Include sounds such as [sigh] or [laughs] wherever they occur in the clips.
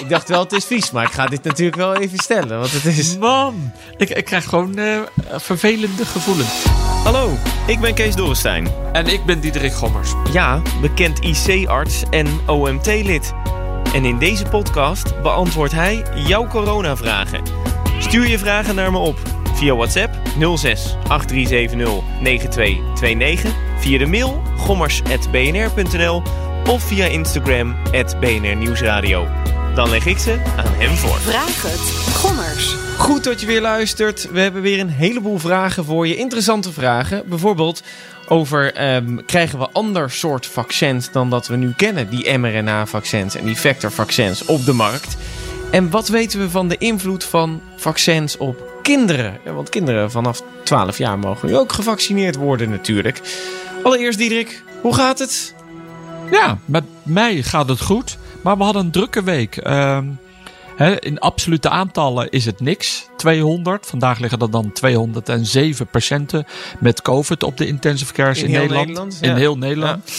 ik dacht wel, het is vies. Maar ik ga dit natuurlijk wel even stellen. Want het is... Man, ik, ik krijg gewoon eh, vervelende gevoelens. Hallo, ik ben Kees Dorrestein. En ik ben Diederik Gommers. Ja, bekend IC-arts en OMT-lid. En in deze podcast beantwoordt hij jouw coronavragen. Stuur je vragen naar me op via WhatsApp 06 8370 9229, via de mail gommers.bnr.nl of via Instagram BNR Nieuwsradio. Dan leg ik ze aan hem voor. Vraag het. Gommers. Goed dat je weer luistert. We hebben weer een heleboel vragen voor je. Interessante vragen. Bijvoorbeeld over ehm, krijgen we ander soort vaccins dan dat we nu kennen. Die mRNA-vaccins en die vector-vaccins op de markt. En wat weten we van de invloed van vaccins op kinderen? Ja, want kinderen vanaf 12 jaar mogen nu ook gevaccineerd worden natuurlijk. Allereerst Diederik, hoe gaat het? Ja, met mij gaat het goed. Maar we hadden een drukke week. Ehm, in absolute aantallen is het niks. 200. Vandaag liggen er dan 207 patiënten met COVID op de intensive care in, In heel Nederland. Nederland, In heel Nederland.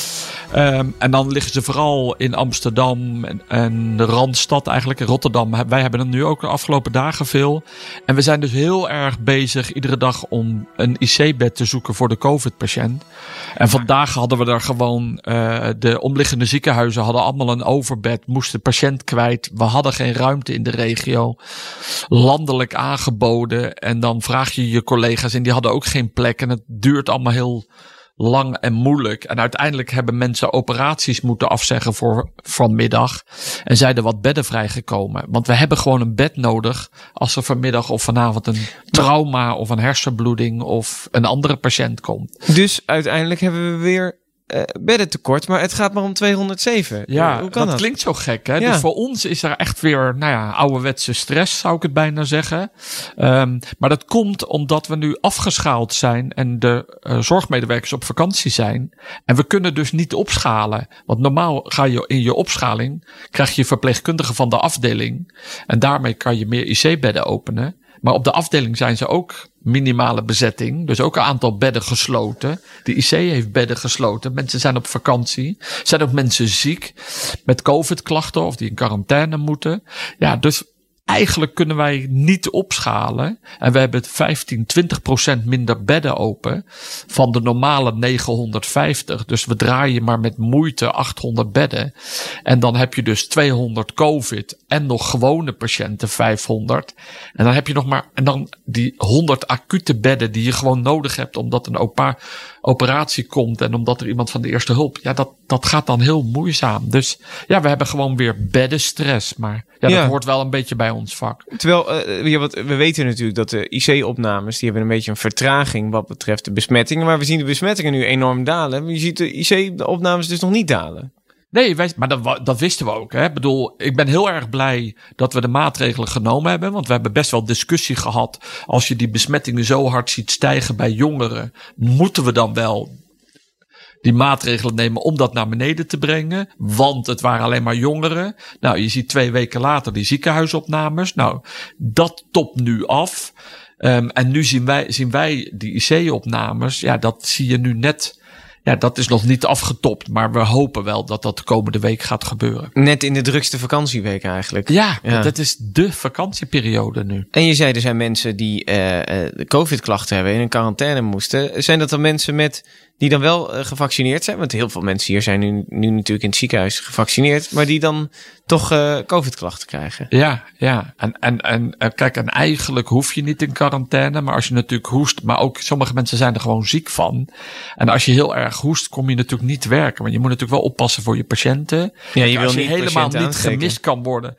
Ehm, en dan liggen ze vooral in Amsterdam en, en de Randstad eigenlijk. In Rotterdam. Wij hebben er nu ook de afgelopen dagen veel. En we zijn dus heel erg bezig iedere dag om een IC-bed te zoeken voor de COVID-patiënt. En vandaag hadden we er gewoon, eh, de omliggende ziekenhuizen hadden allemaal een overbed, moesten patiënt kwijt. We hadden geen ruimte in de regio. Landelijk aangeboden. En dan vraag je je collega's en die hadden ook geen plek. En het duurt allemaal heel lang en moeilijk. En uiteindelijk hebben mensen operaties moeten afzeggen voor vanmiddag. En zijn er wat bedden vrijgekomen. Want we hebben gewoon een bed nodig als er vanmiddag of vanavond een trauma of een hersenbloeding of een andere patiënt komt. Dus uiteindelijk hebben we weer eh bedden tekort, maar het gaat maar om 207. Ja, hoe kan dat? klinkt zo gek. Hè? Ja. Dus voor ons is er echt weer, nou ja, ouderwetse stress, zou ik het bijna zeggen. Ehm, maar dat komt omdat we nu afgeschaald zijn en de eh, zorgmedewerkers op vakantie zijn. En we kunnen dus niet opschalen. Want normaal ga je in je opschaling, krijg je verpleegkundigen van de afdeling. En daarmee kan je meer IC-bedden openen. Maar op de afdeling zijn ze ook minimale bezetting. Dus ook een aantal bedden gesloten. De IC heeft bedden gesloten. Mensen zijn op vakantie. Zijn ook mensen ziek met COVID-klachten of die in quarantaine moeten. Ja, dus eigenlijk kunnen wij niet opschalen. En we hebben 15, 20 procent minder bedden open van de normale 950. Dus we draaien maar met moeite 800 bedden. En dan heb je dus 200 COVID en nog gewone patiënten 500. En dan heb je nog maar, en dan die 100 acute bedden die je gewoon nodig hebt omdat een opa operatie komt en omdat er iemand van de eerste hulp. Ja, dat, dat gaat dan heel moeizaam. Dus ja, we hebben gewoon weer beddenstress. Maar ja, dat hoort wel een beetje bij ons vak. Terwijl, eh, ja, wat, we weten natuurlijk dat de IC-opnames, die hebben een beetje een vertraging wat betreft de besmettingen. Maar we zien de besmettingen nu enorm dalen. Maar je ziet de IC-opnames dus nog niet dalen. Nee, wij, maar dat, dat wisten we ook. Hè. Ik bedoel, ik ben heel erg blij dat we de maatregelen genomen hebben. Want we hebben best wel discussie gehad. Als je die besmettingen zo hard ziet stijgen bij jongeren, moeten we dan wel die maatregelen nemen om dat naar beneden te brengen. Want het waren alleen maar jongeren. Nou, je ziet twee weken later die ziekenhuisopnames. Nou, dat topt nu af. Ehm, en nu zien wij, zien wij die IC-opnames. Ja, dat zie je nu net. Ja, dat is nog niet afgetopt. Maar we hopen wel dat dat de komende week gaat gebeuren. Net in de drukste vakantieweek eigenlijk. Ja, Ja. dat is de vakantieperiode nu. En je zei, er zijn mensen die de COVID-klachten hebben en in quarantaine moesten. Zijn dat dan mensen met die dan wel eh, gevaccineerd zijn? Want heel veel mensen hier zijn nu, nu natuurlijk in het ziekenhuis gevaccineerd, maar die dan toch eh, COVID-klachten krijgen. Ja, ja. En, en, en eh, kijk, en eigenlijk hoef je niet in quarantaine. Maar als je natuurlijk hoest, maar ook sommige mensen zijn er gewoon ziek van. En als je heel erg hoest, kom je natuurlijk niet werken. Want je moet natuurlijk wel oppassen voor je patiënten. Ja, je wil als je niet helemaal niet aansteken. gemist kan worden.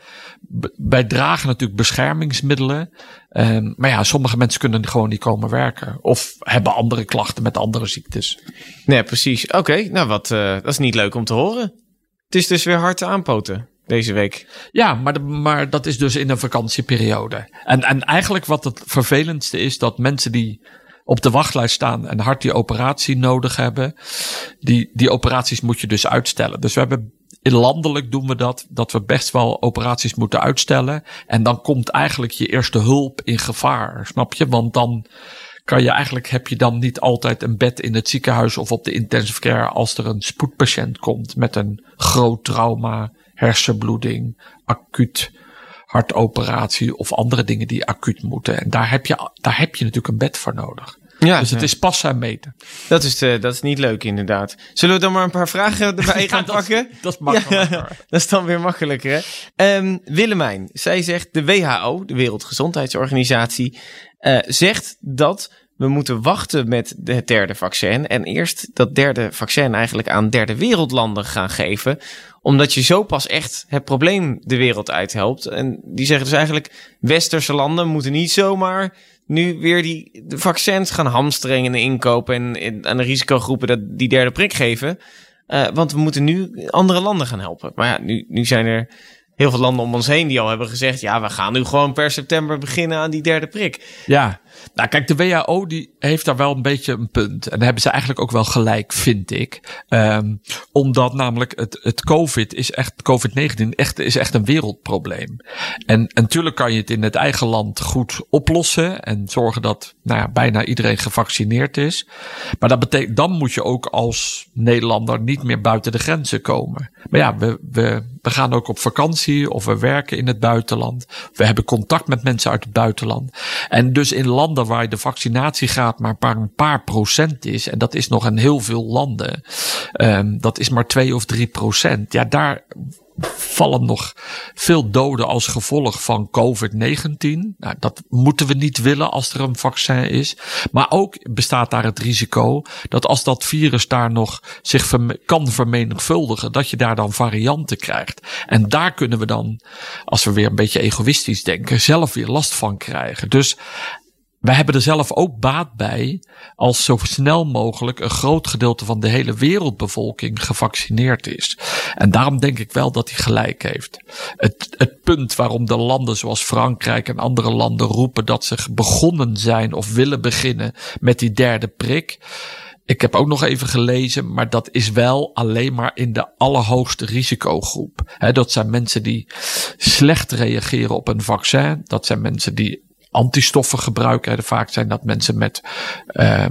b- Wij dragen natuurlijk beschermingsmiddelen. Ehm, maar ja, sommige mensen kunnen gewoon niet komen werken. Of hebben andere klachten met andere ziektes. Nee, precies. Oké, nou wat, eh, dat is niet leuk om te horen. Het is dus weer hard te aanpoten deze week. Ja, maar, de- maar dat is dus in een vakantieperiode. En, en eigenlijk wat het vervelendste is, dat mensen die op de wachtlijst staan en hard die operatie nodig hebben, die, die operaties moet je dus uitstellen. Dus we hebben landelijk doen we dat, dat we best wel operaties moeten uitstellen. En dan komt eigenlijk je eerste hulp in gevaar, snap je? Want dan kan je eigenlijk, heb je dan niet altijd een bed in het ziekenhuis of op de intensive care als er een spoedpatiënt komt met een groot trauma, hersenbloeding, acuut hartoperatie of andere dingen die acuut moeten. En daar heb je, daar heb je natuurlijk een bed voor nodig. Ja, dus het ja. is en meten. Dat is, eh, dat is niet leuk inderdaad. Zullen we dan maar een paar vragen erbij [laughs] gaan dat pakken? dat is makkelijker. Ja, [laughs] dat is dan weer makkelijker, hè? Ehm, Willemijn, zij zegt de WHO, de Wereldgezondheidsorganisatie, eh, zegt dat we moeten wachten met het derde vaccin en eerst dat derde vaccin eigenlijk aan derde wereldlanden gaan geven, omdat je zo pas echt het probleem de wereld uithelpt. En die zeggen dus eigenlijk, westerse landen moeten niet zomaar nu weer die vaccins gaan hamstringen en inkopen en, en aan de risicogroepen dat die derde prik geven. Eh, want we moeten nu andere landen gaan helpen. Maar ja, nu, nu zijn er heel veel landen om ons heen die al hebben gezegd: ja, we gaan nu gewoon per september beginnen aan die derde prik. Ja, nou kijk, de WHO die heeft daar wel een beetje een punt. En daar hebben ze eigenlijk ook wel gelijk, vind ik. Ehm, omdat namelijk het, het COVID is echt, COVID-19 echt, is echt een wereldprobleem. En, en natuurlijk kan je het in het eigen land goed oplossen. En zorgen dat nou bijna iedereen gevaccineerd is. Maar dat betekent, dan moet je ook als Nederlander niet meer buiten de grenzen komen. Maar ja, we, we, we gaan ook op vakantie of we werken in het buitenland. We hebben contact met mensen uit het buitenland. En dus in landen waar de vaccinatiegraad maar paar, een paar procent is, en dat is nog in heel veel landen, um, dat is maar twee of drie procent. Ja, daar vallen nog veel doden als gevolg van COVID-19. Nou, dat moeten we niet willen als er een vaccin is. Maar ook bestaat daar het risico dat als dat virus daar nog zich kan vermenigvuldigen, dat je daar dan varianten krijgt. En daar kunnen we dan, als we weer een beetje egoïstisch denken, zelf weer last van krijgen. Dus wij hebben er zelf ook baat bij als zo snel mogelijk een groot gedeelte van de hele wereldbevolking gevaccineerd is. En daarom denk ik wel dat hij gelijk heeft. Het, het punt waarom de landen zoals Frankrijk en andere landen roepen dat ze begonnen zijn of willen beginnen met die derde prik. Ik heb ook nog even gelezen, maar dat is wel alleen maar in de allerhoogste risicogroep. He, dat zijn mensen die slecht reageren op een vaccin. Dat zijn mensen die antistoffen gebruiken. Vaak zijn dat mensen met uh,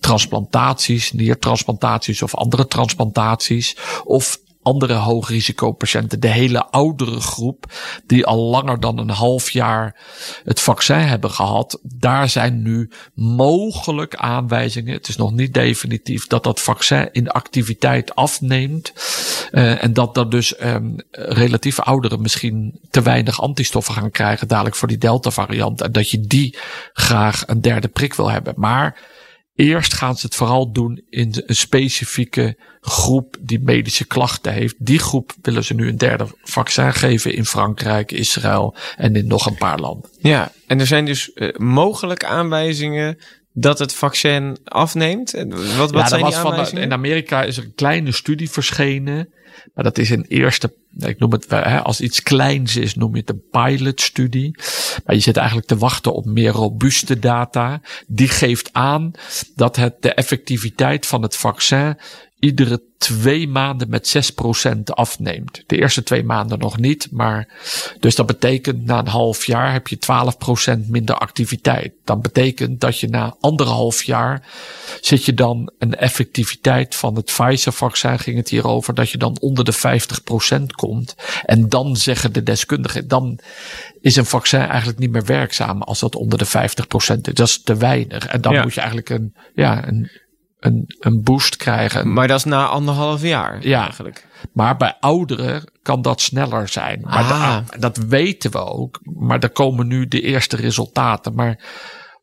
transplantaties, niertransplantaties of andere transplantaties. Of andere hoogrisicopatiënten, de hele oudere groep, die al langer dan een half jaar het vaccin hebben gehad, daar zijn nu mogelijk aanwijzingen, het is nog niet definitief, dat dat vaccin in activiteit afneemt. Uh, en dat er dus um, relatief ouderen misschien te weinig antistoffen gaan krijgen, dadelijk voor die Delta variant. En dat je die graag een derde prik wil hebben. Maar Eerst gaan ze het vooral doen in een specifieke groep die medische klachten heeft. Die groep willen ze nu een derde vaccin geven in Frankrijk, Israël en in nog een paar landen. Ja, en er zijn dus uh, mogelijk aanwijzingen dat het vaccin afneemt. Wat, wat ja, zijn die aanwijzingen? Van, in Amerika is er een kleine studie verschenen. Maar dat is een eerste, ik noem het hè, als iets kleins is, noem je het een pilotstudie. Maar je zit eigenlijk te wachten op meer robuuste data. Die geeft aan dat het de effectiviteit van het vaccin iedere twee maanden met 6% afneemt. De eerste twee maanden nog niet, maar dus dat betekent na een half jaar heb je 12% minder activiteit. Dan betekent dat je na anderhalf jaar zit je dan een effectiviteit van het Pfizer-vaccin, ging het hier over, dat je dan onder de 50% komt. En dan zeggen de deskundigen, dan is een vaccin eigenlijk niet meer werkzaam als dat onder de 50% is. Dat is te weinig. En dan Ja. moet je eigenlijk een, ja, een, een, een boost krijgen. Maar dat is na anderhalf jaar Ja. eigenlijk. Maar bij ouderen kan dat sneller zijn. Maar Ah. da- dat weten we ook. Maar er komen nu de eerste resultaten. Maar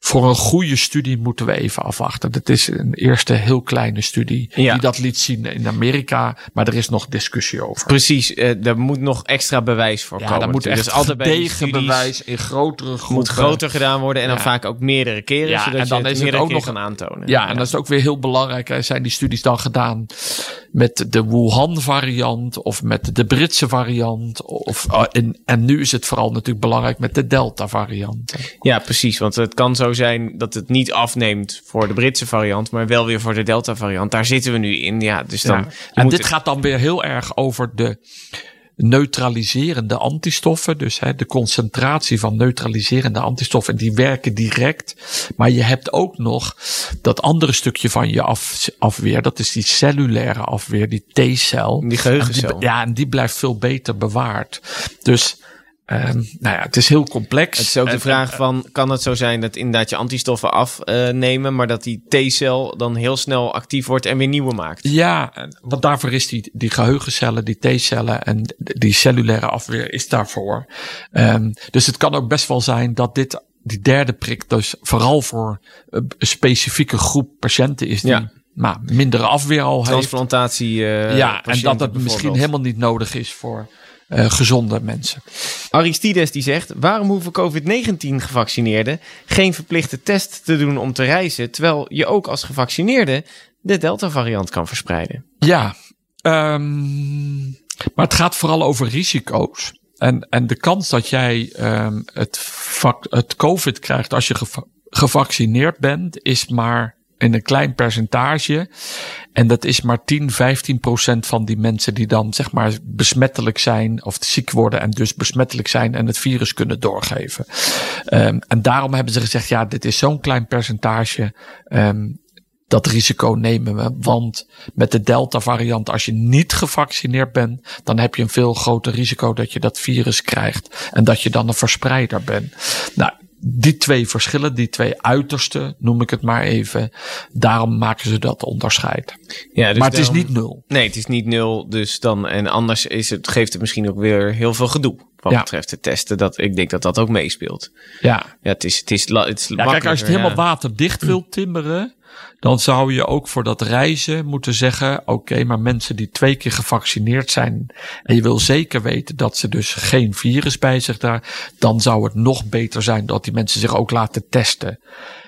voor een goede studie moeten we even afwachten. Dat is een eerste heel kleine studie Ja. die dat liet zien in Amerika. Maar er is nog discussie over. Precies, eh daar moet nog extra bewijs voor Ja, komen. daar moet echt Dus altijd tegen bewijs in grotere groepen. moet groter gedaan worden en dan vaak ook meerdere keren, Ja, zodat en dan je het is het ook nog- kan aantonen. Ja, en dat is ook weer heel belangrijk. hè. Zijn die studies dan gedaan met de Wuhan variant of met de Britse variant? Of, en, en nu is het vooral natuurlijk belangrijk met de Delta variant. Ja, precies. Want het kan zo zo zijn dat het niet afneemt voor de Britse variant, maar wel weer voor de Delta variant. Daar zitten we nu in. Ja, dus dan. Ja. En dit gaat dan weer heel erg over de neutraliserende antistoffen. Dus hè, de concentratie van neutraliserende antistoffen. Die werken direct. Maar je hebt ook nog dat andere stukje van je af, afweer. Dat is die cellulaire afweer, die T-cel. Die geheugencel. En die- ja, en die blijft veel beter bewaard. Dus nou ja, het is heel complex. Het is ook de vraag van, kan het zo zijn dat inderdaad je antistoffen afnemen, maar dat die T-cel dan heel snel actief wordt en weer nieuwe maakt? Ja, want daarvoor is die, die geheugencellen, die T-cellen en die cellulaire afweer is daarvoor. Ehm, dus het kan ook best wel zijn dat dit, die derde prik dus vooral voor een specifieke groep patiënten is die Ja. nou, mindere afweer al heeft. Transplantatie. eh, ja, en dat het misschien helemaal niet nodig is voor eh, gezonde mensen. Aristides die zegt, waarom hoeven COVID-19 gevaccineerden geen verplichte test te doen om te reizen, terwijl je ook als gevaccineerde de Delta-variant kan verspreiden? Ja, ehm, maar het gaat vooral over risico's. En, en de kans dat jij ehm, het, het COVID krijgt als je geva- gevaccineerd bent, is maar in een klein percentage. En dat is maar 10, 15 procent van die mensen die dan zeg maar besmettelijk zijn of ziek worden en dus besmettelijk zijn en het virus kunnen doorgeven. Ehm, en daarom hebben ze gezegd, ja, dit is zo'n klein percentage. ehm, dat risico nemen we. Want met de Delta variant, als je niet gevaccineerd bent, dan heb je een veel groter risico dat je dat virus krijgt. En dat je dan een verspreider bent. Nou, die twee verschillen, die twee uitersten, noem ik het maar even. Daarom maken ze dat onderscheid. Ja, dus maar het is niet nul. Nee, het is niet nul. Dus dan, en anders is het, geeft het misschien ook weer heel veel gedoe. Wat Ja. betreft de testen. Dat, ik denk dat dat ook meespeelt. Ja, Ja, het is, het is, het is Ja, kijk, als je het helemaal waterdicht wilt timmeren, dan zou je ook voor dat reizen moeten zeggen: oké, maar mensen die twee keer gevaccineerd zijn en je wil zeker weten dat ze dus geen virus bij zich daar, dan zou het nog beter zijn dat die mensen zich ook laten testen.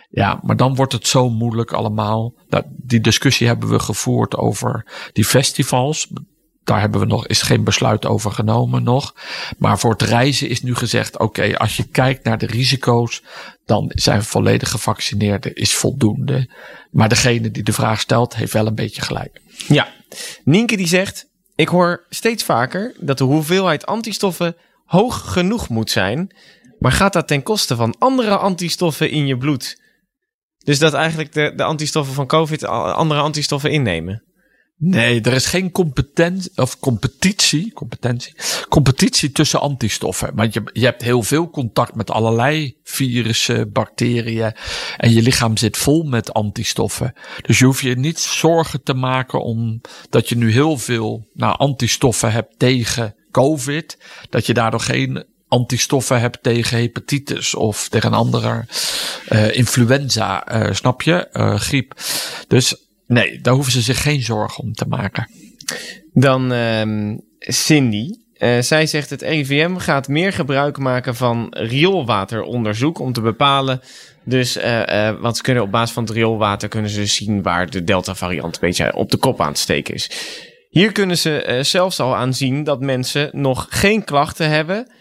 Ja, maar dan wordt het zo moeilijk allemaal. Nou, die discussie hebben we gevoerd over die festivals. Daar hebben we nog, is geen besluit over genomen nog. Maar voor het reizen is nu gezegd: oké, als je kijkt naar de risico's, dan zijn volledig gevaccineerden is voldoende. Maar degene die de vraag stelt, heeft wel een beetje gelijk. Ja. Nienke die zegt, ik hoor steeds vaker dat de hoeveelheid antistoffen hoog genoeg moet zijn. Maar gaat dat ten koste van andere antistoffen in je bloed? Dus dat eigenlijk de, de antistoffen van COVID andere antistoffen innemen. Nee, er is geen competentie of competitie, competentie, competitie tussen antistoffen. Want je, je hebt heel veel contact met allerlei virussen, bacteriën. En je lichaam zit vol met antistoffen. Dus je hoeft je niet zorgen te maken om dat je nu heel veel nou, antistoffen hebt tegen COVID. Dat je daardoor geen antistoffen hebt tegen hepatitis of tegen andere eh, influenza, eh, snap je? Eh, griep. Dus nee, daar hoeven ze zich geen zorgen om te maken. Dan ehm, Cindy. Eh, zij zegt het RIVM gaat meer gebruik maken van rioolwateronderzoek om te bepalen. Dus, eh, eh, want ze kunnen op basis van het rioolwater kunnen ze zien waar de Delta variant een beetje op de kop aan het steken is. Hier kunnen ze zelfs al aan zien dat mensen nog geen klachten hebben,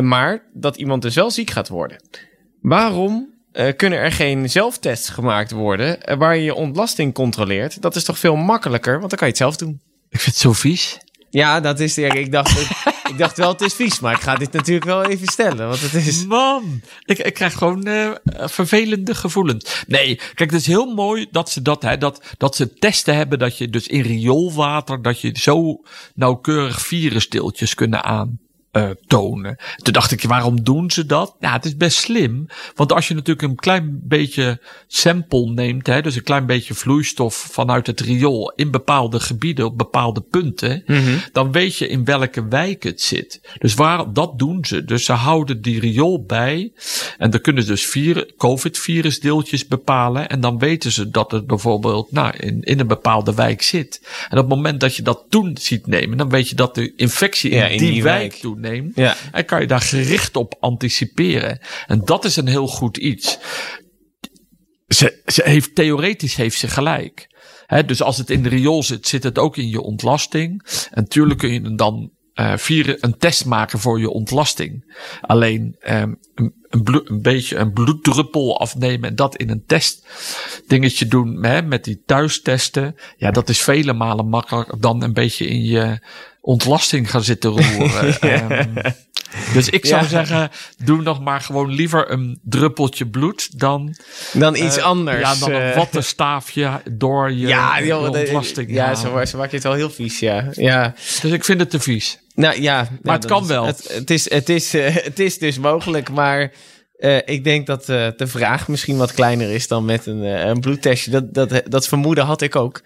maar dat iemand dus wel ziek gaat worden. Waarom eh, kunnen er geen zelftests gemaakt worden eh, waar je je ontlasting controleert? Dat is toch veel makkelijker, want dan kan je het zelf doen. Ik vind het zo vies. Ja, dat is. ja, Ik dacht, ik dacht wel, het is vies, maar ik ga dit natuurlijk wel even stellen. Want het is. Man, ik, ik krijg gewoon eh, vervelende gevoelens. Nee, kijk, het is heel mooi dat ze dat, hè, dat, dat ze testen hebben dat je dus in rioolwater, dat je zo nauwkeurig virusdeeltjes kunnen aan. Eh, tonen. Toen dacht ik, waarom doen ze dat? Ja, het is best slim. Want als je natuurlijk een klein beetje sample neemt, hè, dus een klein beetje vloeistof vanuit het riool in bepaalde gebieden, op bepaalde punten, dan weet je in welke wijk het zit. Dus waar, dat doen ze. Dus ze houden die riool bij. En dan kunnen ze dus COVID-virusdeeltjes bepalen. En dan weten ze dat het bijvoorbeeld nou, in, in een bepaalde wijk zit. En op het moment dat je dat toen ziet nemen, dan weet je dat de infectie in, Ja, in die, die wijk, wijk. Toeneemt. Ja. En kan je daar gericht op anticiperen. En dat is een heel goed iets. Ze, ze heeft, theoretisch heeft ze gelijk. Hè, dus als het in de riool zit, zit het ook in je ontlasting. En tuurlijk kun je dan eh, vier, een test maken voor je ontlasting. Alleen, ehm, een, een beetje een bloeddruppel afnemen en dat in een test dingetje doen hè, met die thuistesten. Ja, dat is vele malen makkelijker dan een beetje in je ontlasting gaan zitten roeren. [laughs] Ehm, dus ik zou Ja. zeggen, doe nog maar gewoon liever een druppeltje bloed dan, Dan iets eh, anders. Ja, dan een eh. wattenstaafje door je, Ja, joh, de- ontlasting. ja zo, zo maak je het wel heel vies, ja. ja. Dus ik vind het te vies. Nou ja, Maar het kan wel. Het, het, is, het, is, eh, [laughs] het is dus mogelijk, maar eh, ik denk dat eh, de vraag misschien wat kleiner is dan met een, een bloedtestje. Dat, dat, dat vermoeden had ik ook,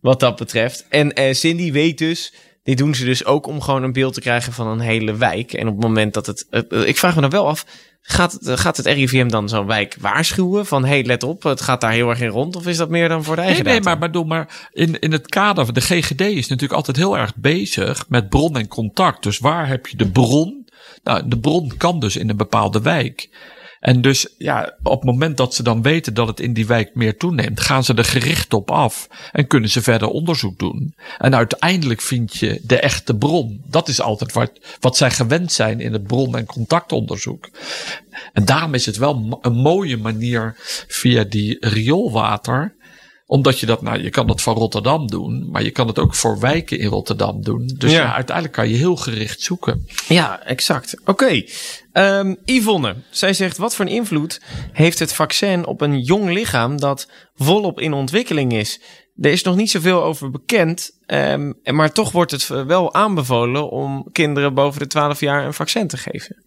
wat dat betreft. En Cindy weet dus, dit doen ze dus ook om gewoon een beeld te krijgen van een hele wijk. En op het moment dat het, ik vraag me dan wel af, gaat het, gaat het RIVM dan zo'n wijk waarschuwen van, hey, let op, het gaat daar heel erg in rond? Of is dat meer dan voor de Nee, eigen nee, data? maar bedoel, maar in, in het kader van de GGD is natuurlijk altijd heel erg bezig met bron en contact. Dus waar heb je de bron? Nou, de bron kan dus in een bepaalde wijk. En dus ja, op het moment dat ze dan weten dat het in die wijk meer toeneemt, gaan ze er gericht op af en kunnen ze verder onderzoek doen. En uiteindelijk vind je de echte bron. Dat is altijd wat, wat zij gewend zijn in het bron- en contactonderzoek. En daarom is het wel een mooie manier via die rioolwater omdat je dat, nou, je kan dat van Rotterdam doen, maar je kan het ook voor wijken in Rotterdam doen. Dus Ja. ja, uiteindelijk kan je heel gericht zoeken. Ja, exact. Oké. Ehm, Yvonne, zij zegt: wat voor een invloed heeft het vaccin op een jong lichaam dat volop in ontwikkeling is? Er is nog niet zoveel over bekend, ehm, maar toch wordt het wel aanbevolen om kinderen boven de 12 jaar een vaccin te geven.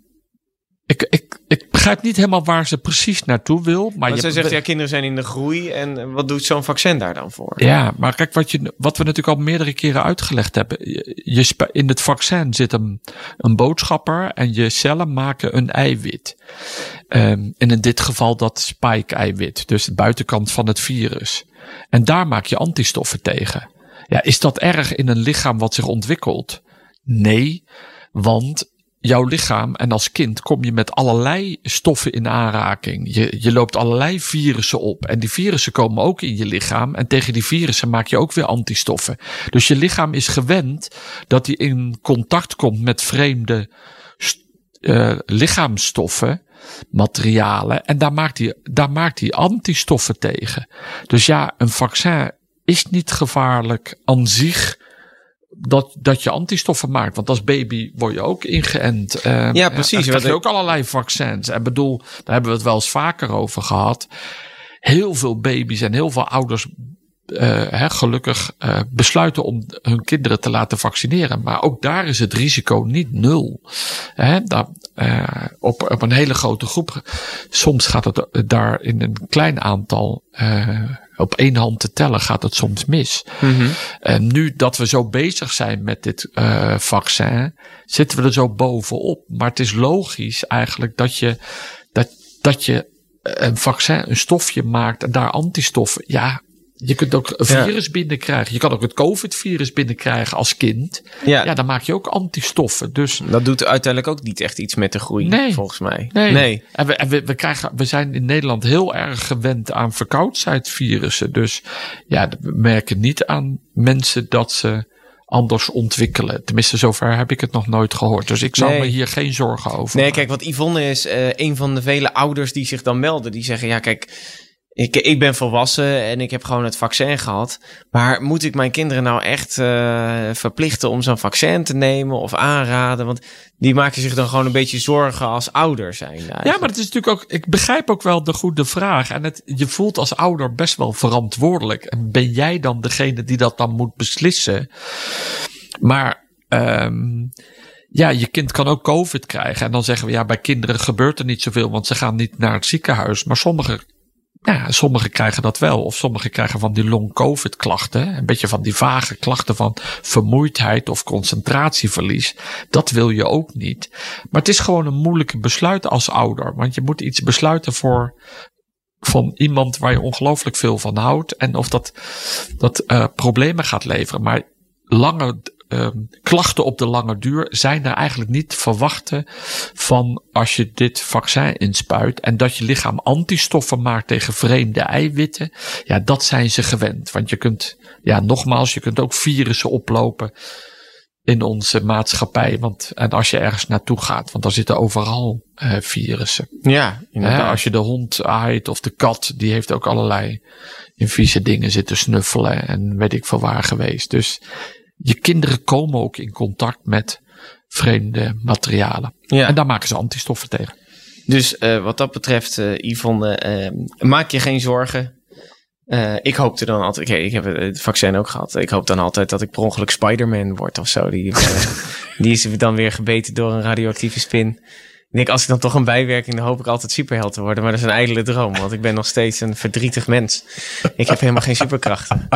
Ik, ik, ik begrijp niet helemaal waar ze precies naartoe wil. Maar Maar je zij zegt: ja, kinderen zijn in de groei en wat doet zo'n vaccin daar dan voor? Ja, maar kijk, wat, je, wat we natuurlijk al meerdere keren uitgelegd hebben. Je, in het vaccin zit een, een boodschapper en je cellen maken een eiwit. Ehm, en in dit geval dat spike-eiwit, dus de buitenkant van het virus. En daar maak je antistoffen tegen. Ja, is dat erg in een lichaam wat zich ontwikkelt? Nee, want jouw lichaam en als kind kom je met allerlei stoffen in aanraking. Je, je loopt allerlei virussen op. En die virussen komen ook in je lichaam. En tegen die virussen maak je ook weer antistoffen. Dus je lichaam is gewend dat hij in contact komt met vreemde eh, lichaamsstoffen, materialen. En daar maakt, hij, daar maakt hij antistoffen tegen. Dus ja, een vaccin is niet gevaarlijk aan zich dat, dat je antistoffen maakt. Want als baby word je ook ingeënt. Eh, Ja, precies. Krijg je ik- ook allerlei vaccins. En bedoel, daar hebben we het wel eens vaker over gehad. Heel veel baby's en heel veel ouders eh, hè, gelukkig eh, besluiten om hun kinderen te laten vaccineren. Maar ook daar is het risico niet nul. Daar, op, op een hele grote groep. Soms gaat het daar in een klein aantal. Eh, op één hand te tellen gaat het soms mis. En nu dat we zo bezig zijn met dit eh, vaccin, zitten we er zo bovenop. Maar het is logisch eigenlijk dat je, dat, dat je een vaccin, een stofje maakt en daar antistoffen. Ja, je kunt ook een Ja. virus binnenkrijgen. Je kan ook het COVID-virus binnenkrijgen als kind. Ja, Ja, dan maak je ook antistoffen. Dus dat doet uiteindelijk ook niet echt iets met de groei, Nee. volgens mij. Nee. nee. En, we, en we, we, krijgen, we zijn in Nederland heel erg gewend aan verkoudheidsvirussen. Dus ja, we merken niet aan mensen dat ze anders ontwikkelen. Tenminste, zover heb ik het nog nooit gehoord. Dus ik zou Nee. me hier geen zorgen over Nee, maken. kijk, wat Yvonne is eh, een van de vele ouders die zich dan melden. Die zeggen, ja, kijk, ik, ik ben volwassen en ik heb gewoon het vaccin gehad. Maar moet ik mijn kinderen nou echt eh, verplichten om zo'n vaccin te nemen of aanraden? Want die maken zich dan gewoon een beetje zorgen als ouder zijn. Ja, maar het is natuurlijk ook. Ik begrijp ook wel de goede vraag. En het, je voelt als ouder best wel verantwoordelijk. En ben jij dan degene die dat dan moet beslissen? Maar. ehm ja, je kind kan ook COVID krijgen. En dan zeggen we ja, bij kinderen gebeurt er niet zoveel, want ze gaan niet naar het ziekenhuis. Maar sommigen, ja, sommigen krijgen dat wel. Of sommigen krijgen van die long-COVID klachten. Een beetje van die vage klachten van vermoeidheid of concentratieverlies. Dat wil je ook niet. Maar het is gewoon een moeilijke besluit als ouder. Want je moet iets besluiten voor van iemand waar je ongelooflijk veel van houdt. En of dat, dat eh, problemen gaat leveren. Maar lange ehm, klachten op de lange duur zijn er eigenlijk niet te verwachten van als je dit vaccin inspuit. En dat je lichaam antistoffen maakt tegen vreemde eiwitten. Ja, dat zijn ze gewend. Want je kunt, ja, nogmaals, je kunt ook virussen oplopen in onze maatschappij. Want en als je ergens naartoe gaat, want daar zitten overal uh, virussen. Ja, als je de hond aait of de kat, die heeft ook allerlei in vieze dingen zitten snuffelen en weet ik veel waar geweest. Dus je kinderen komen ook in contact met vreemde materialen. Ja. En daar maken ze antistoffen tegen. Dus uh, wat dat betreft, uh, Yvonne, uh, maak je geen zorgen. ik hoopte dan altijd, okay, ik heb het vaccin ook gehad. Ik hoop dan altijd dat ik per ongeluk Spider-Man word of zo. Die, [laughs] die is dan weer gebeten door een radioactieve spin. Ik denk, als ik dan toch een bijwerking, dan hoop ik altijd superheld te worden. Maar dat is een ijdele droom, want ik ben nog steeds een verdrietig mens. Ik heb helemaal geen superkrachten.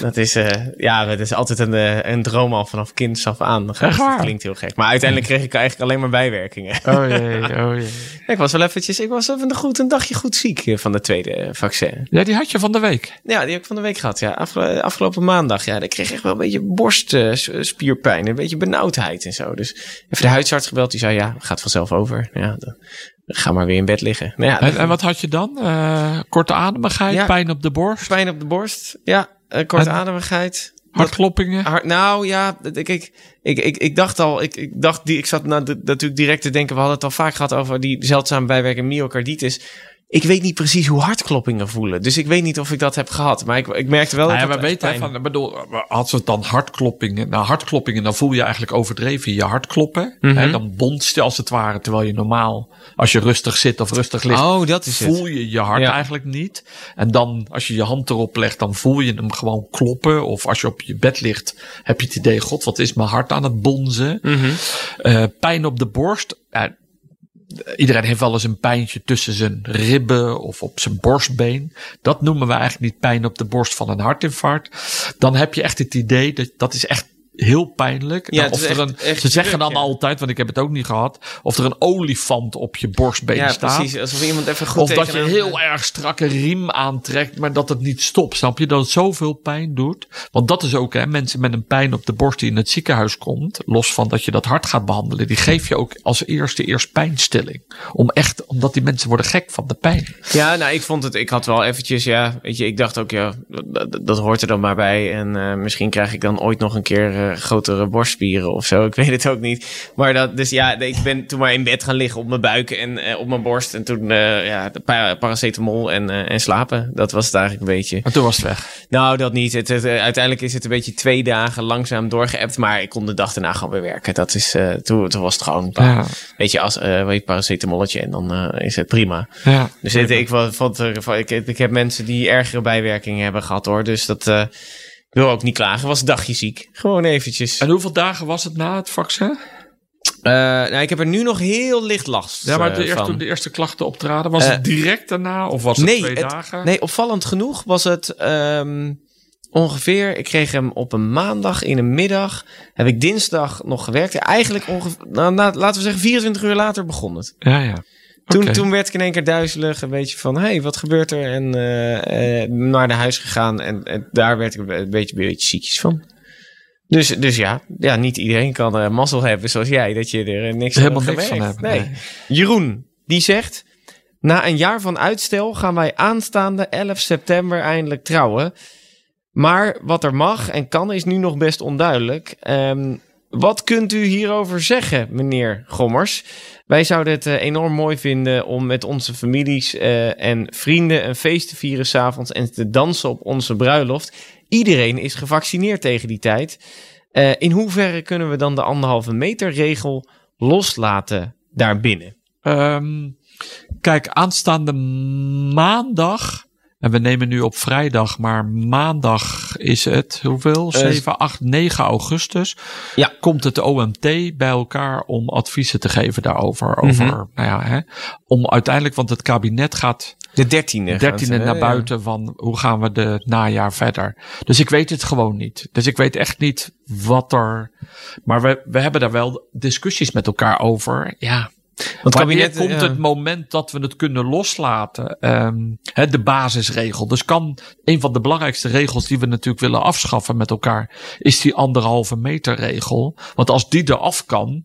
Dat is, uh, ja, dat is altijd een, uh, een droom al vanaf kinds af aan. Dat klinkt heel gek. Maar uiteindelijk kreeg ik eigenlijk alleen maar bijwerkingen. Oh jee, oh jee. [laughs] ik was wel eventjes, ik was even goed, een dagje goed ziek van de tweede vaccin. Ja, die had je van de week. Ja, die heb ik van de week gehad. Ja, Afge afgelopen maandag. Ja, ik kreeg echt wel een beetje borstspierpijn, een beetje benauwdheid en zo. Dus even de huisarts gebeld, die zei, ja, gaat vanzelf over. Ja, dan, ga maar weer in bed liggen. Nou ja, en, en, wat had je dan? Uh, korte ademigheid, ja, pijn op de borst? Pijn op de borst, ja. Uh, kortademigheid. Hartkloppingen? Hart, nou ja, ik, ik, ik, ik, ik dacht al, ik, ik dacht, die, ik zat nou, natuurlijk direct te denken, we hadden het al vaak gehad over die zeldzame bijwerking myocarditis. Ik weet niet precies hoe hartkloppingen voelen. Dus ik weet niet of ik dat heb gehad. Maar ik, ik merkte wel nou dat ja, we weten van, bedoel, als het dan hartkloppingen, nou hartkloppingen, dan voel je eigenlijk overdreven je hart kloppen. Mm -hmm. hè, dan bonst je als het ware, terwijl je normaal, als je rustig zit of rustig ligt, oh, dat is voel het. je je hart ja. eigenlijk niet. En dan, als je je hand erop legt, dan voel je hem gewoon kloppen. Of als je op je bed ligt, heb je het idee, god, wat is mijn hart aan het bonzen. Mm -hmm. uh, pijn op de borst. Uh, Iedereen heeft wel eens een pijntje tussen zijn ribben of op zijn borstbeen. Dat noemen we eigenlijk niet pijn op de borst van een hartinfarct. Dan heb je echt het idee dat dat is echt heel pijnlijk. Ja, of er echt, een, echt ze zeggen dan ja. altijd, want ik heb het ook niet gehad, of er een olifant op je borstbeen ja, staat. precies. Alsof iemand even goed Of dat je heel erg strakke riem aantrekt, maar dat het niet stopt. Snap je? Dat het zoveel pijn doet. Want dat is ook, hè, mensen met een pijn op de borst die in het ziekenhuis komt, los van dat je dat hart gaat behandelen, die geef je ook als eerste eerst pijnstilling. Om echt, omdat die mensen worden gek van de pijn. Ja, nou, ik vond het, ik had wel eventjes, ja, weet je, ik dacht ook, ja, dat, dat hoort er dan maar bij. En uh, misschien krijg ik dan ooit nog een keer uh, grotere borstspieren of zo. Ik weet het ook niet. Maar dat, dus ja, ik ben toen maar in bed gaan liggen op mijn buik en uh, op mijn borst. En toen, ja, de paracetamol en, en slapen. Dat was het eigenlijk een beetje. En toen was het weg. Nou, dat niet. Het, het, uiteindelijk is het een beetje twee dagen langzaam doorgeappt. Maar ik kon de dag daarna gewoon weer werken. Dat is, toen, toen was het gewoon, Ja. weet je, als, weet je, paracetamolletje en dan is het prima. Ja. Dus het, ik, vond ik, ik heb mensen die ergere bijwerkingen hebben gehad hoor. Dus dat wil ook niet klagen. Was een dagje ziek. Gewoon eventjes. En hoeveel dagen was het na het vaccin? Uh, nou, ik heb er nu nog heel licht last Ja, maar de uh, eerste, van. toen de eerste klachten optraden, was Eh, het direct daarna of was het nee, twee het- dagen? Nee, opvallend genoeg was het um, ongeveer... Ik kreeg hem op een maandag in een middag. Heb ik dinsdag nog gewerkt. Eigenlijk ongeveer... Nou, laten we zeggen 24 uur later begon het. Ja, ja. Toen, toen werd ik in één keer duizelig. Een beetje van, hé, hey, wat gebeurt er? En eh, eh, naar de huis gegaan. En, en daar werd ik een beetje, een beetje ziekjes van. Dus, dus ja, ja, niet iedereen kan eh, mazzel hebben zoals jij. Dat je er niks Helemaal hebt niks van hebben, Nee. nee. Jeroen, die zegt... Na een jaar van uitstel gaan wij aanstaande 11 september eindelijk trouwen. Maar wat er mag en kan is nu nog best onduidelijk. Ehm, wat kunt u hierover zeggen, meneer Gommers? Wij zouden het eh, enorm mooi vinden om met onze families eh, en vrienden een feest te vieren s'avonds en te dansen op onze bruiloft. Iedereen is gevaccineerd tegen die tijd. Eh, in hoeverre kunnen we dan de anderhalve meter regel loslaten daarbinnen? Ehm, kijk, aanstaande maandag. En we nemen nu op vrijdag, maar maandag is het hoeveel? Eh, 7, 8, 9 augustus. Ja. Komt het OMT bij elkaar om adviezen te geven daarover. Over, Mhm. nou ja, hè, om uiteindelijk, want het kabinet gaat De dertiende. gaan 13e ze, hè? naar buiten van hoe gaan we de najaar verder. Dus ik weet het gewoon niet. Dus ik weet echt niet wat er. Maar we, we hebben daar wel discussies met elkaar over. Ja. Want Wanneer kabinet, komt ja. het moment dat we het kunnen loslaten? Hè, de basisregel. Dus kan een van de belangrijkste regels die we natuurlijk willen afschaffen met elkaar, is die anderhalve meter regel. Want als die eraf kan,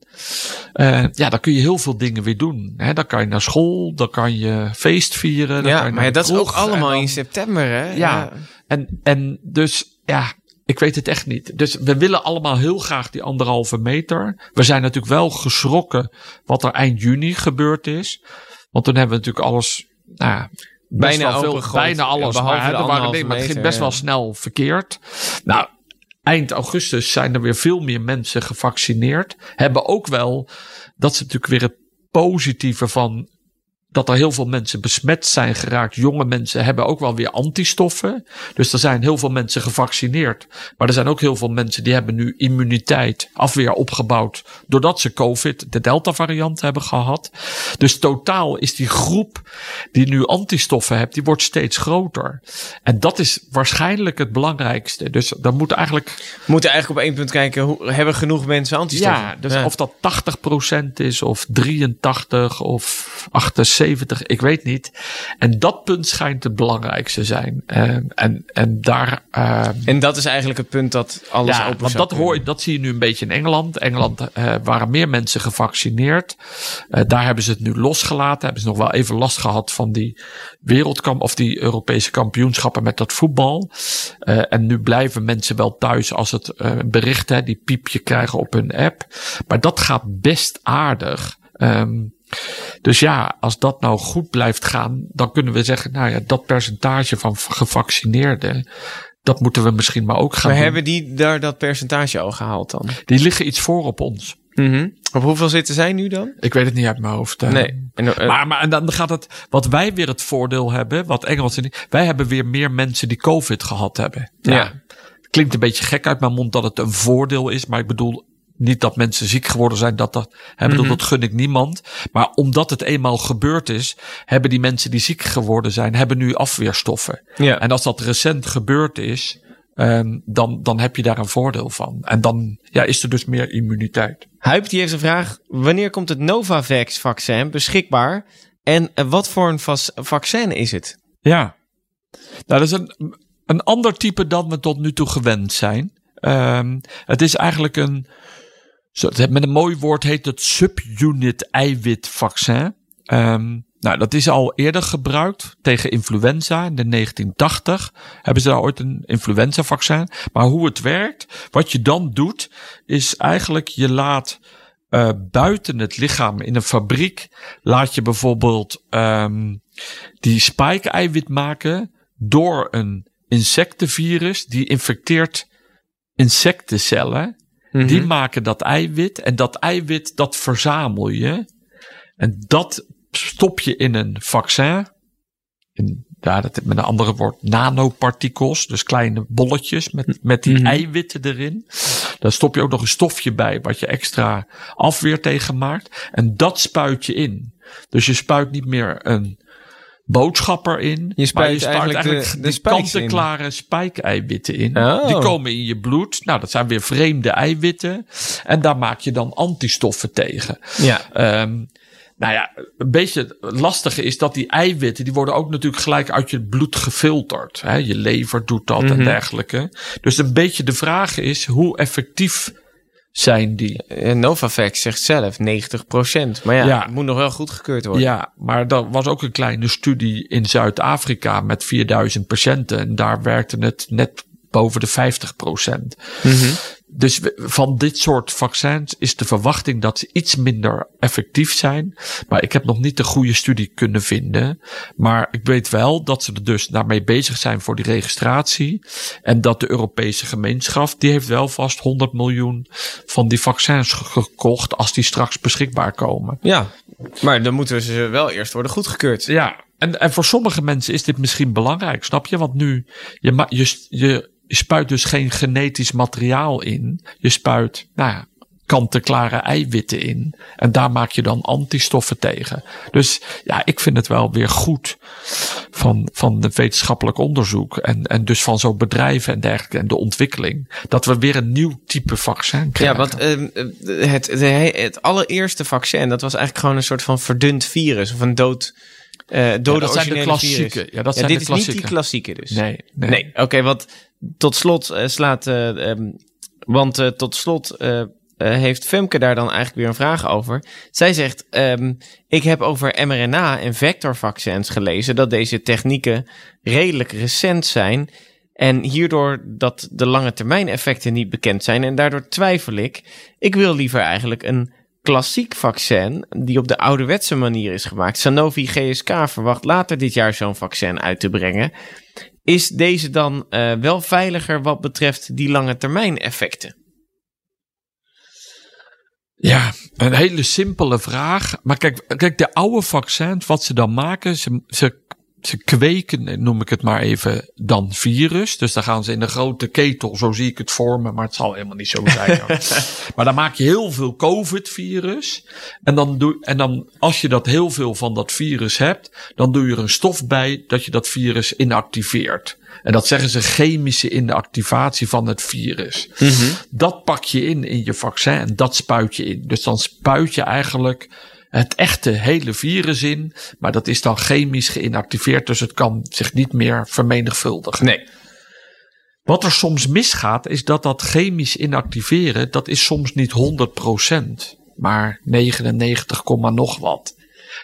eh, ja, dan kun je heel veel dingen weer doen. Dan kan je naar school, dan kan je feest vieren. Dan kan Ja, je maar dat is ook allemaal dan- in september, hè? ja. En, en dus ja, ik weet het echt niet. Dus we willen allemaal heel graag die anderhalve meter. We zijn natuurlijk wel geschrokken wat er eind juni gebeurd is. Want toen hebben we natuurlijk alles, nou Bijna veel, bijna alles. Ja, behalve maar, er waren maar het ging best wel snel verkeerd. Nou, eind augustus zijn er weer veel meer mensen gevaccineerd. Hebben ook wel, dat is natuurlijk weer het positieve van dat er heel veel mensen besmet zijn geraakt. Jonge mensen hebben ook wel weer antistoffen. Dus er zijn heel veel mensen gevaccineerd. Maar er zijn ook heel veel mensen die hebben nu immuniteit, afweer opgebouwd. Doordat ze COVID, de Delta variant hebben gehad. Dus totaal is die groep die nu antistoffen heeft, die wordt steeds groter. En dat is waarschijnlijk het belangrijkste. Dus dan moet eigenlijk We moeten eigenlijk op één punt kijken. Hoe, hebben genoeg mensen antistoffen? ja, dus of dat 80% is of 83 of 78, ik weet niet. En dat punt schijnt het belangrijkste zijn. En, en, en daar. eh, En dat is eigenlijk het punt dat alles ja, open want dat, hoor je, dat zie je nu een beetje in Engeland. Engeland eh, waren meer mensen gevaccineerd. Eh, daar hebben ze het nu losgelaten. Hebben ze nog wel even last gehad van die wereldkamp of die Europese kampioenschappen met dat voetbal. Eh, en nu blijven mensen wel thuis als het bericht, hè, die piepje krijgen op hun app. Maar dat gaat best aardig. Ehm, dus ja, als dat nou goed blijft gaan, dan kunnen we zeggen, nou ja, dat percentage van gevaccineerden, dat moeten we misschien maar ook gaan Maar doen. hebben die daar dat percentage al gehaald dan? Die liggen iets voor op ons. Mhm. Op hoeveel zitten zij nu dan? Ik weet het niet uit mijn hoofd. eh. Nee. En, eh, Maar, maar en dan gaat het, wat wij weer het voordeel hebben, wat Engelsen niet, wij hebben weer meer mensen die COVID gehad hebben. Ja. Klinkt een beetje gek uit mijn mond dat het een voordeel is, maar ik bedoel niet dat mensen ziek geworden zijn, dat dat, hè, bedoel, Mhm. dat gun ik niemand. Maar omdat het eenmaal gebeurd is, hebben die mensen die ziek geworden zijn, hebben nu afweerstoffen. ja. En als dat recent gebeurd is, ehm, dan, dan heb je daar een voordeel van. En dan ja, is er dus meer immuniteit. Huip die heeft een vraag. Wanneer komt het Novavax-vaccin beschikbaar? En eh, wat voor een vaccin is het? Ja. Nou, dat is een, een ander type dan we tot nu toe gewend zijn. Ehm, het is eigenlijk een. Zo- Met een mooi woord heet het subunit eiwitvaccin. Ehm, nou, dat is al eerder gebruikt tegen influenza in de 1980. Hebben ze daar ooit een influenza-vaccin. Maar hoe het werkt, wat je dan doet, is eigenlijk je laat eh, buiten het lichaam in een fabriek, laat je bijvoorbeeld ehm, die spike-eiwit maken door een insectenvirus die infecteert insectencellen. Die Mhm. maken dat eiwit en dat eiwit dat verzamel je. En dat stop je in een vaccin. In, ja, dat met een andere woord, nanopartikels. Dus kleine bolletjes met, met die Mhm. eiwitten erin. Daar stop je ook nog een stofje bij wat je extra afweer tegen maakt. En dat spuit je in. Dus je spuit niet meer een boodschapper in. Je spuit maar je eigenlijk eigenlijk, de- de kant-en-klare spijkeiwitten in. Oh. Die komen in je bloed. Nou, dat zijn weer vreemde eiwitten. En daar maak je dan antistoffen tegen. Ja. Ehm, nou ja, een beetje het lastige is dat die eiwitten, die worden ook natuurlijk gelijk uit je bloed gefilterd. Hè? Je lever doet dat Mhm. en dergelijke. Dus een beetje de vraag is, hoe effectief zijn die? Eh, Novavax zegt zelf 90%. Maar ja, Ja. het moet nog wel goedgekeurd worden. Ja, maar er was ook een kleine studie in Zuid-Afrika met 4000 patiënten. En daar werkte het net boven de 50 procent. Mhm. Dus van dit soort vaccins is de verwachting dat ze iets minder effectief zijn. Maar ik heb nog niet de goede studie kunnen vinden. Maar ik weet wel dat ze er dus daarmee bezig zijn voor die registratie. En dat de Europese gemeenschap, die heeft wel vast 100 miljoen van die vaccins ge- gekocht als die straks beschikbaar komen. Ja, maar dan moeten ze wel eerst worden goedgekeurd. Ja, en, en voor sommige mensen is dit misschien belangrijk, snap je? Want nu, je, je, je, je spuit dus geen genetisch materiaal in. Je spuit, nou ja, kant-en-klare eiwitten in. En daar maak je dan antistoffen tegen. Dus ja, ik vind het wel weer goed van, van het wetenschappelijk onderzoek. En, en dus van zo'n bedrijven en dergelijke. En de ontwikkeling. Dat we weer een nieuw type vaccin krijgen. Ja, want ehm, eh, het, het, het allereerste vaccin, dat was eigenlijk gewoon een soort van verdund virus. Of een dood, eh dode dat zijn de klassieke. Ja, dat zijn dit de is niet klassieke. die klassieke dus. Nee, nee. Nee, oké, want tot slot eh, slaat. eh, ehm, want eh, tot slot eh, eh, heeft Femke daar dan eigenlijk weer een vraag over. Zij zegt: ehm, Ik heb over mRNA en vectorvaccins gelezen dat deze technieken redelijk recent zijn. En hierdoor dat de lange termijn effecten niet bekend zijn. En daardoor twijfel ik. Ik wil liever eigenlijk een klassiek vaccin die op de ouderwetse manier is gemaakt. Sanofi GSK verwacht later dit jaar zo'n vaccin uit te brengen. Is deze dan uh, wel veiliger wat betreft die lange termijn effecten? Ja, een hele simpele vraag. Maar kijk, kijk de oude vaccins, wat ze dan maken, ze, ze ze kweken, noem ik het maar even, dan virus. Dus dan gaan ze in een grote ketel, zo zie ik het vormen, maar het zal helemaal niet zo zijn. [laughs] maar dan maak je heel veel COVID-virus. En dan, doe, en dan, als je dat heel veel van dat virus hebt, dan doe je er een stof bij dat je dat virus inactiveert. En dat zeggen ze chemische inactivatie van het virus. Mhm. Dat pak je in in je vaccin en dat spuit je in. Dus dan spuit je eigenlijk het echte hele virus in. Maar dat is dan chemisch geïnactiveerd, dus het kan zich niet meer vermenigvuldigen. Nee. Wat er soms misgaat, is dat dat chemisch inactiveren, dat is soms niet 100%, maar 99, nog wat.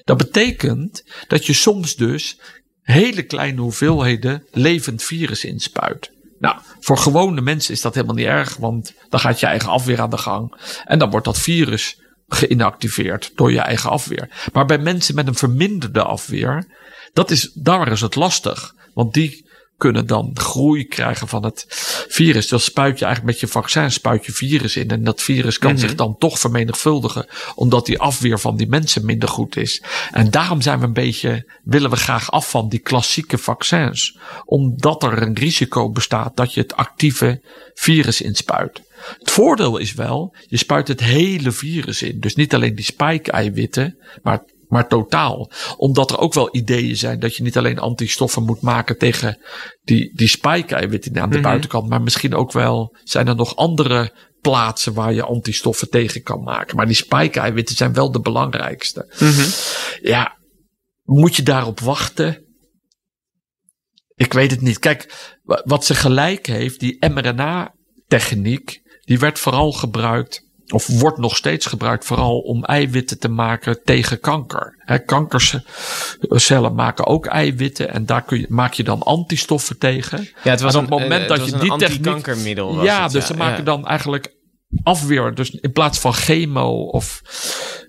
Dat betekent dat je soms dus hele kleine hoeveelheden levend virus inspuit. Nou, voor gewone mensen is dat helemaal niet erg, want dan gaat je eigen afweer aan de gang. En dan wordt dat virus geïnactiveerd door je eigen afweer. Maar bij mensen met een verminderde afweer, dat is, daar is het lastig. Want die kunnen dan groei krijgen van het virus. Dan spuit je eigenlijk met je vaccin spuit je virus in. En dat virus kan Mhm. zich dan toch vermenigvuldigen. Omdat die afweer van die mensen minder goed is. En daarom zijn we een beetje, willen we graag af van die klassieke vaccins. Omdat er een risico bestaat dat je het actieve virus inspuit. Het voordeel is wel, je spuit het hele virus in. Dus niet alleen die spike-eiwitten, maar, maar totaal. Omdat er ook wel ideeën zijn dat je niet alleen antistoffen moet maken tegen die, die spike-eiwitten aan de Mhm. buitenkant. Maar misschien ook wel zijn er nog andere plaatsen waar je antistoffen tegen kan maken. Maar die spike-eiwitten zijn wel de belangrijkste. Mhm. Ja, moet je daarop wachten? Ik weet het niet. Kijk, wa- wat ze gelijk heeft, die mRNA-techniek, die werd vooral gebruikt, of wordt nog steeds gebruikt, vooral om eiwitten te maken tegen kanker. Kankercellen maken ook eiwitten en daar kun je, maak je dan antistoffen tegen. Ja, het was En op het een, moment eh, dat het je die een techniek- was Ja, het, dus ze maken dan eigenlijk afweer. Dus in plaats van chemo of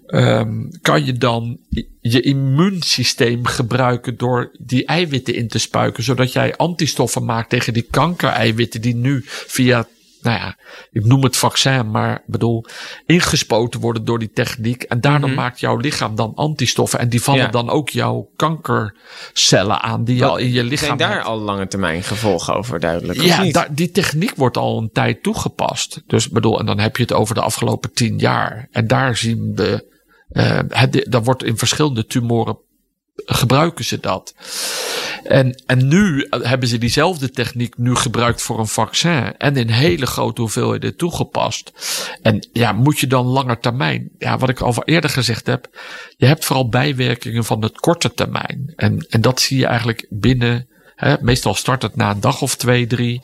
ehm, kan je dan je immuunsysteem gebruiken door die eiwitten in te spuiken, zodat jij antistoffen maakt tegen die kankereiwitten die nu via nou ja, ik noem het vaccin, maar bedoel, ingespoten worden door die techniek. En daardoor Mhm. maakt jouw lichaam dan antistoffen. En die vallen Ja. dan ook jouw kankercellen aan die je al in je lichaam Zijn daar hebt. al lange termijn gevolgen over duidelijk? Ja, niet? daar, die techniek wordt al een tijd toegepast. Dus bedoel, en dan heb je het over de afgelopen tien jaar. En daar zien we, eh, het, dat wordt in verschillende tumoren gebruiken ze dat. En, en nu hebben ze diezelfde techniek nu gebruikt voor een vaccin. En in hele grote hoeveelheden toegepast. En ja, moet je dan langer termijn? Ja, wat ik al eerder gezegd heb. Je hebt vooral bijwerkingen van het korte termijn. En, en dat zie je eigenlijk binnen. Hè, meestal start het na een dag of twee, drie.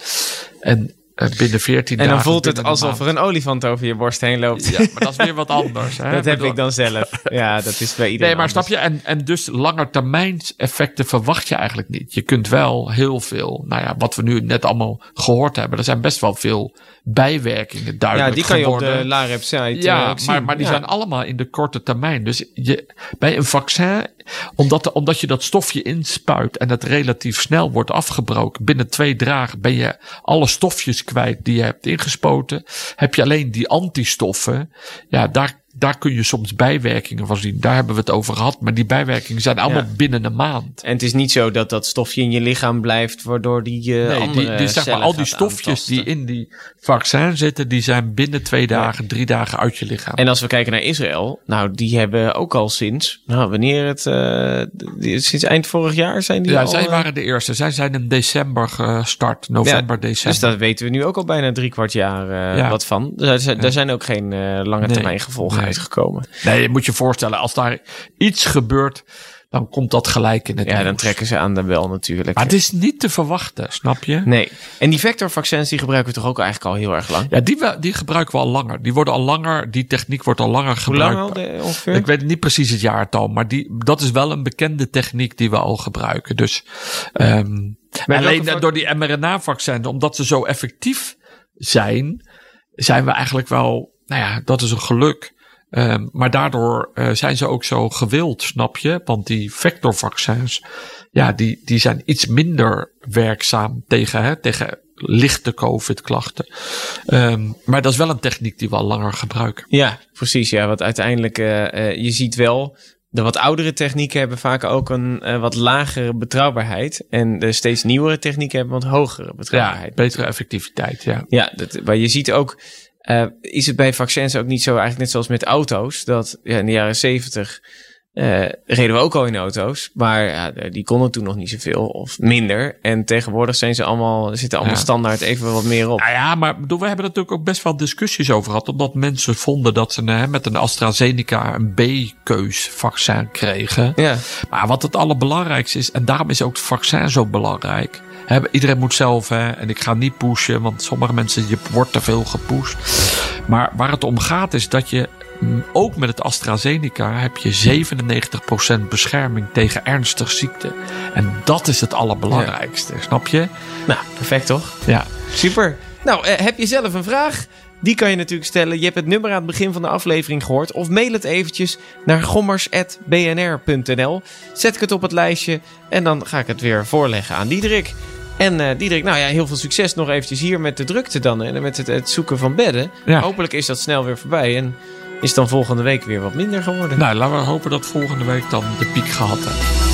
En binnen veertien en dagen. dan voelt het alsof er een olifant over je borst heen loopt. Ja, maar dat is weer wat anders. Hè? [laughs] dat heb ik dan zelf. Ja, dat is bij iedereen Nee, maar snap anders. je? En, en dus langetermijns effecten verwacht je eigenlijk niet. Je kunt wel heel veel, nou ja, wat we nu net allemaal gehoord hebben. Er zijn best wel veel bijwerkingen Ja, duidelijk die kan je op de LAREP site eh, Ja, zien. maar, maar die Ja. zijn allemaal in de korte termijn. Dus je, bij een vaccin, omdat, omdat je dat stofje inspuit en het relatief snel wordt afgebroken, binnen twee dagen ben je alle stofjes kwijt die je hebt ingespoten. Heb je alleen die antistoffen, ja, daar, daar kun je soms bijwerkingen van zien. Daar hebben we het over gehad. Maar die bijwerkingen zijn allemaal Ja. binnen een maand. En het is niet zo dat dat stofje in je lichaam blijft, waardoor die eh Nee, andere die, die, zeg maar, al die stofjes aantasten. die in die vaccin zitten, die zijn binnen twee dagen, drie dagen uit je lichaam. En als we kijken naar Israël, nou, die hebben ook al sinds, nou, wanneer het, eh, sinds eind vorig jaar zijn die Ja, al, zij eh, waren de eerste. Zij zijn in december gestart. November, december. Dus daar weten we nu ook al bijna drie kwart jaar Ja. wat van. Dus daar, zijn- daar zijn ook geen lange termijn gevolgen Nee. uitgekomen. Nee, je moet je voorstellen, als daar iets gebeurt, dan komt dat gelijk in het Ja, dan trekken ze aan de bel natuurlijk. Maar het is niet te verwachten, snap je? Nee. En die vectorvaccins die gebruiken we toch ook eigenlijk al heel erg lang? Ja, die, we- die gebruiken we al langer. Die worden al langer, die techniek wordt al langer Hoe gebruikt. lang al de, ongeveer? Ik weet niet precies het jaartal, maar die, dat is wel een bekende techniek die we al gebruiken. Dus ehm, Met Alleen vac- door die mRNA-vaccins, omdat ze zo effectief zijn, zijn we eigenlijk wel, nou ja, dat is een geluk. Ehm, maar daardoor eh, zijn ze ook zo gewild, snap je? Want die vectorvaccins, ja, die, die zijn iets minder werkzaam tegen, hè, tegen lichte COVID-klachten. Ehm, maar dat is wel een techniek die we al langer gebruiken. Ja, precies. Ja, want uiteindelijk, eh, eh, je ziet wel, de wat oudere technieken hebben vaak ook een wat lagere betrouwbaarheid. En de steeds nieuwere technieken hebben wat hogere Ja, betrouwbaarheid. betere effectiviteit, ja. Ja, dat, maar je ziet ook, eh, is het bij vaccins ook niet zo, eigenlijk net zoals met auto's, dat ja, in de jaren zeventig eh, reden we ook al in auto's, maar ja, die konden toen nog niet zoveel of minder. En tegenwoordig zijn ze allemaal, zitten allemaal Ja. standaard even wat meer op. Nou ja, maar bedoel, we hebben natuurlijk ook best wel discussies over gehad. Omdat mensen vonden dat ze hè, met een AstraZeneca een B-keus vaccin kregen. Ja, Maar wat het allerbelangrijkste is, en daarom is ook het vaccin zo belangrijk. Iedereen moet zelf, hè, en ik ga niet pushen, want sommige mensen, je wordt te veel gepusht. Maar waar het om gaat is dat je, mm, ook met het AstraZeneca, heb je 97% bescherming tegen ernstige ziekte. En dat is het allerbelangrijkste, snap je? nou, perfect toch? Ja. Super. Nou, eh, heb je zelf een vraag? Die kan je natuurlijk stellen. Je hebt het nummer aan het begin van de aflevering gehoord. Of mail het eventjes naar gommers.bnr.nl. Zet ik het op het lijstje en dan ga ik het weer voorleggen aan Diederik. En eh Diederik, nou ja, heel veel succes nog eventjes hier met de drukte dan. En met het, het zoeken van bedden. Ja. Hopelijk is dat snel weer voorbij. En is dan volgende week weer wat minder geworden. Nou, laten we hopen dat volgende week dan de piek gehad hebben.